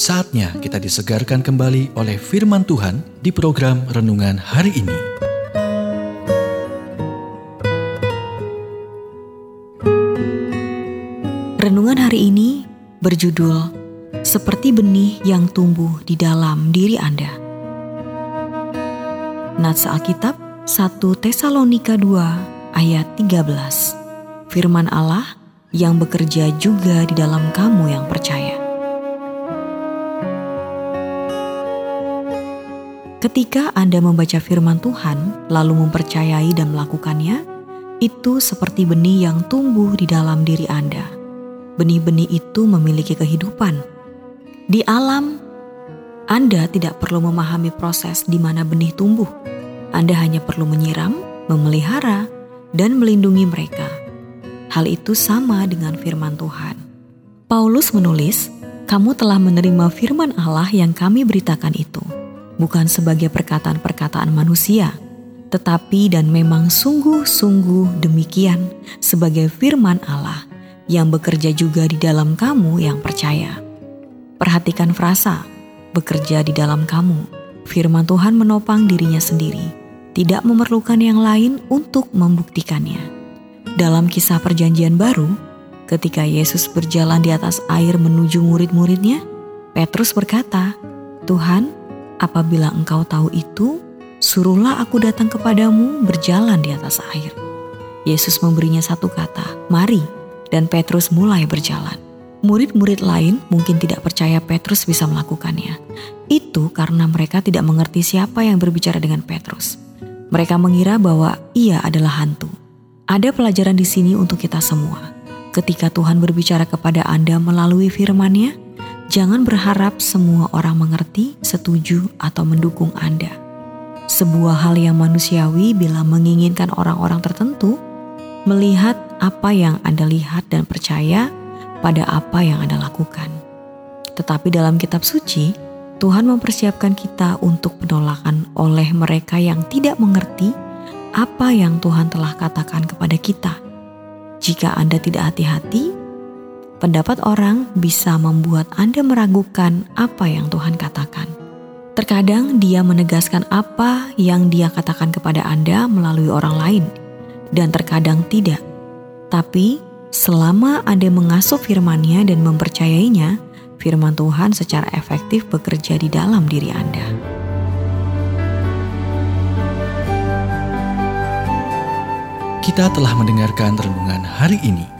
Saatnya kita disegarkan kembali oleh firman Tuhan di program renungan hari ini. Renungan hari ini berjudul Seperti benih yang tumbuh di dalam diri Anda. Nats Alkitab 1 Tesalonika 2 ayat 13. Firman Allah yang bekerja juga di dalam kamu yang percaya. Ketika Anda membaca firman Tuhan, lalu mempercayai dan melakukannya, itu seperti benih yang tumbuh di dalam diri Anda. Benih-benih itu memiliki kehidupan. Di alam, Anda tidak perlu memahami proses di mana benih tumbuh. Anda hanya perlu menyiram, memelihara, dan melindungi mereka. Hal itu sama dengan firman Tuhan. Paulus menulis, "Kamu telah menerima firman Allah yang kami beritakan itu." Bukan sebagai perkataan-perkataan manusia, tetapi dan memang sungguh-sungguh demikian sebagai firman Allah yang bekerja juga di dalam kamu yang percaya. Perhatikan frasa, bekerja di dalam kamu. Firman Tuhan menopang dirinya sendiri, tidak memerlukan yang lain untuk membuktikannya. Dalam kisah perjanjian baru, ketika Yesus berjalan di atas air menuju murid-muridnya, Petrus berkata, Tuhan, Apabila engkau tahu itu, suruhlah aku datang kepadamu berjalan di atas air. Yesus memberinya satu kata, mari, dan Petrus mulai berjalan. Murid-murid lain mungkin tidak percaya Petrus bisa melakukannya. Itu karena mereka tidak mengerti siapa yang berbicara dengan Petrus. Mereka mengira bahwa ia adalah hantu. Ada pelajaran di sini untuk kita semua. Ketika Tuhan berbicara kepada Anda melalui firman-Nya, Jangan berharap semua orang mengerti, setuju, atau mendukung Anda. Sebuah hal yang manusiawi bila menginginkan orang-orang tertentu melihat apa yang Anda lihat dan percaya pada apa yang Anda lakukan. Tetapi dalam kitab suci, Tuhan mempersiapkan kita untuk penolakan oleh mereka yang tidak mengerti apa yang Tuhan telah katakan kepada kita. Jika Anda tidak hati-hati, pendapat orang bisa membuat Anda meragukan apa yang Tuhan katakan. Terkadang dia menegaskan apa yang dia katakan kepada Anda melalui orang lain, dan terkadang tidak. Tapi selama Anda mengasuh firman-Nya dan mempercayainya, firman Tuhan secara efektif bekerja di dalam diri Anda. Kita telah mendengarkan renungan hari ini.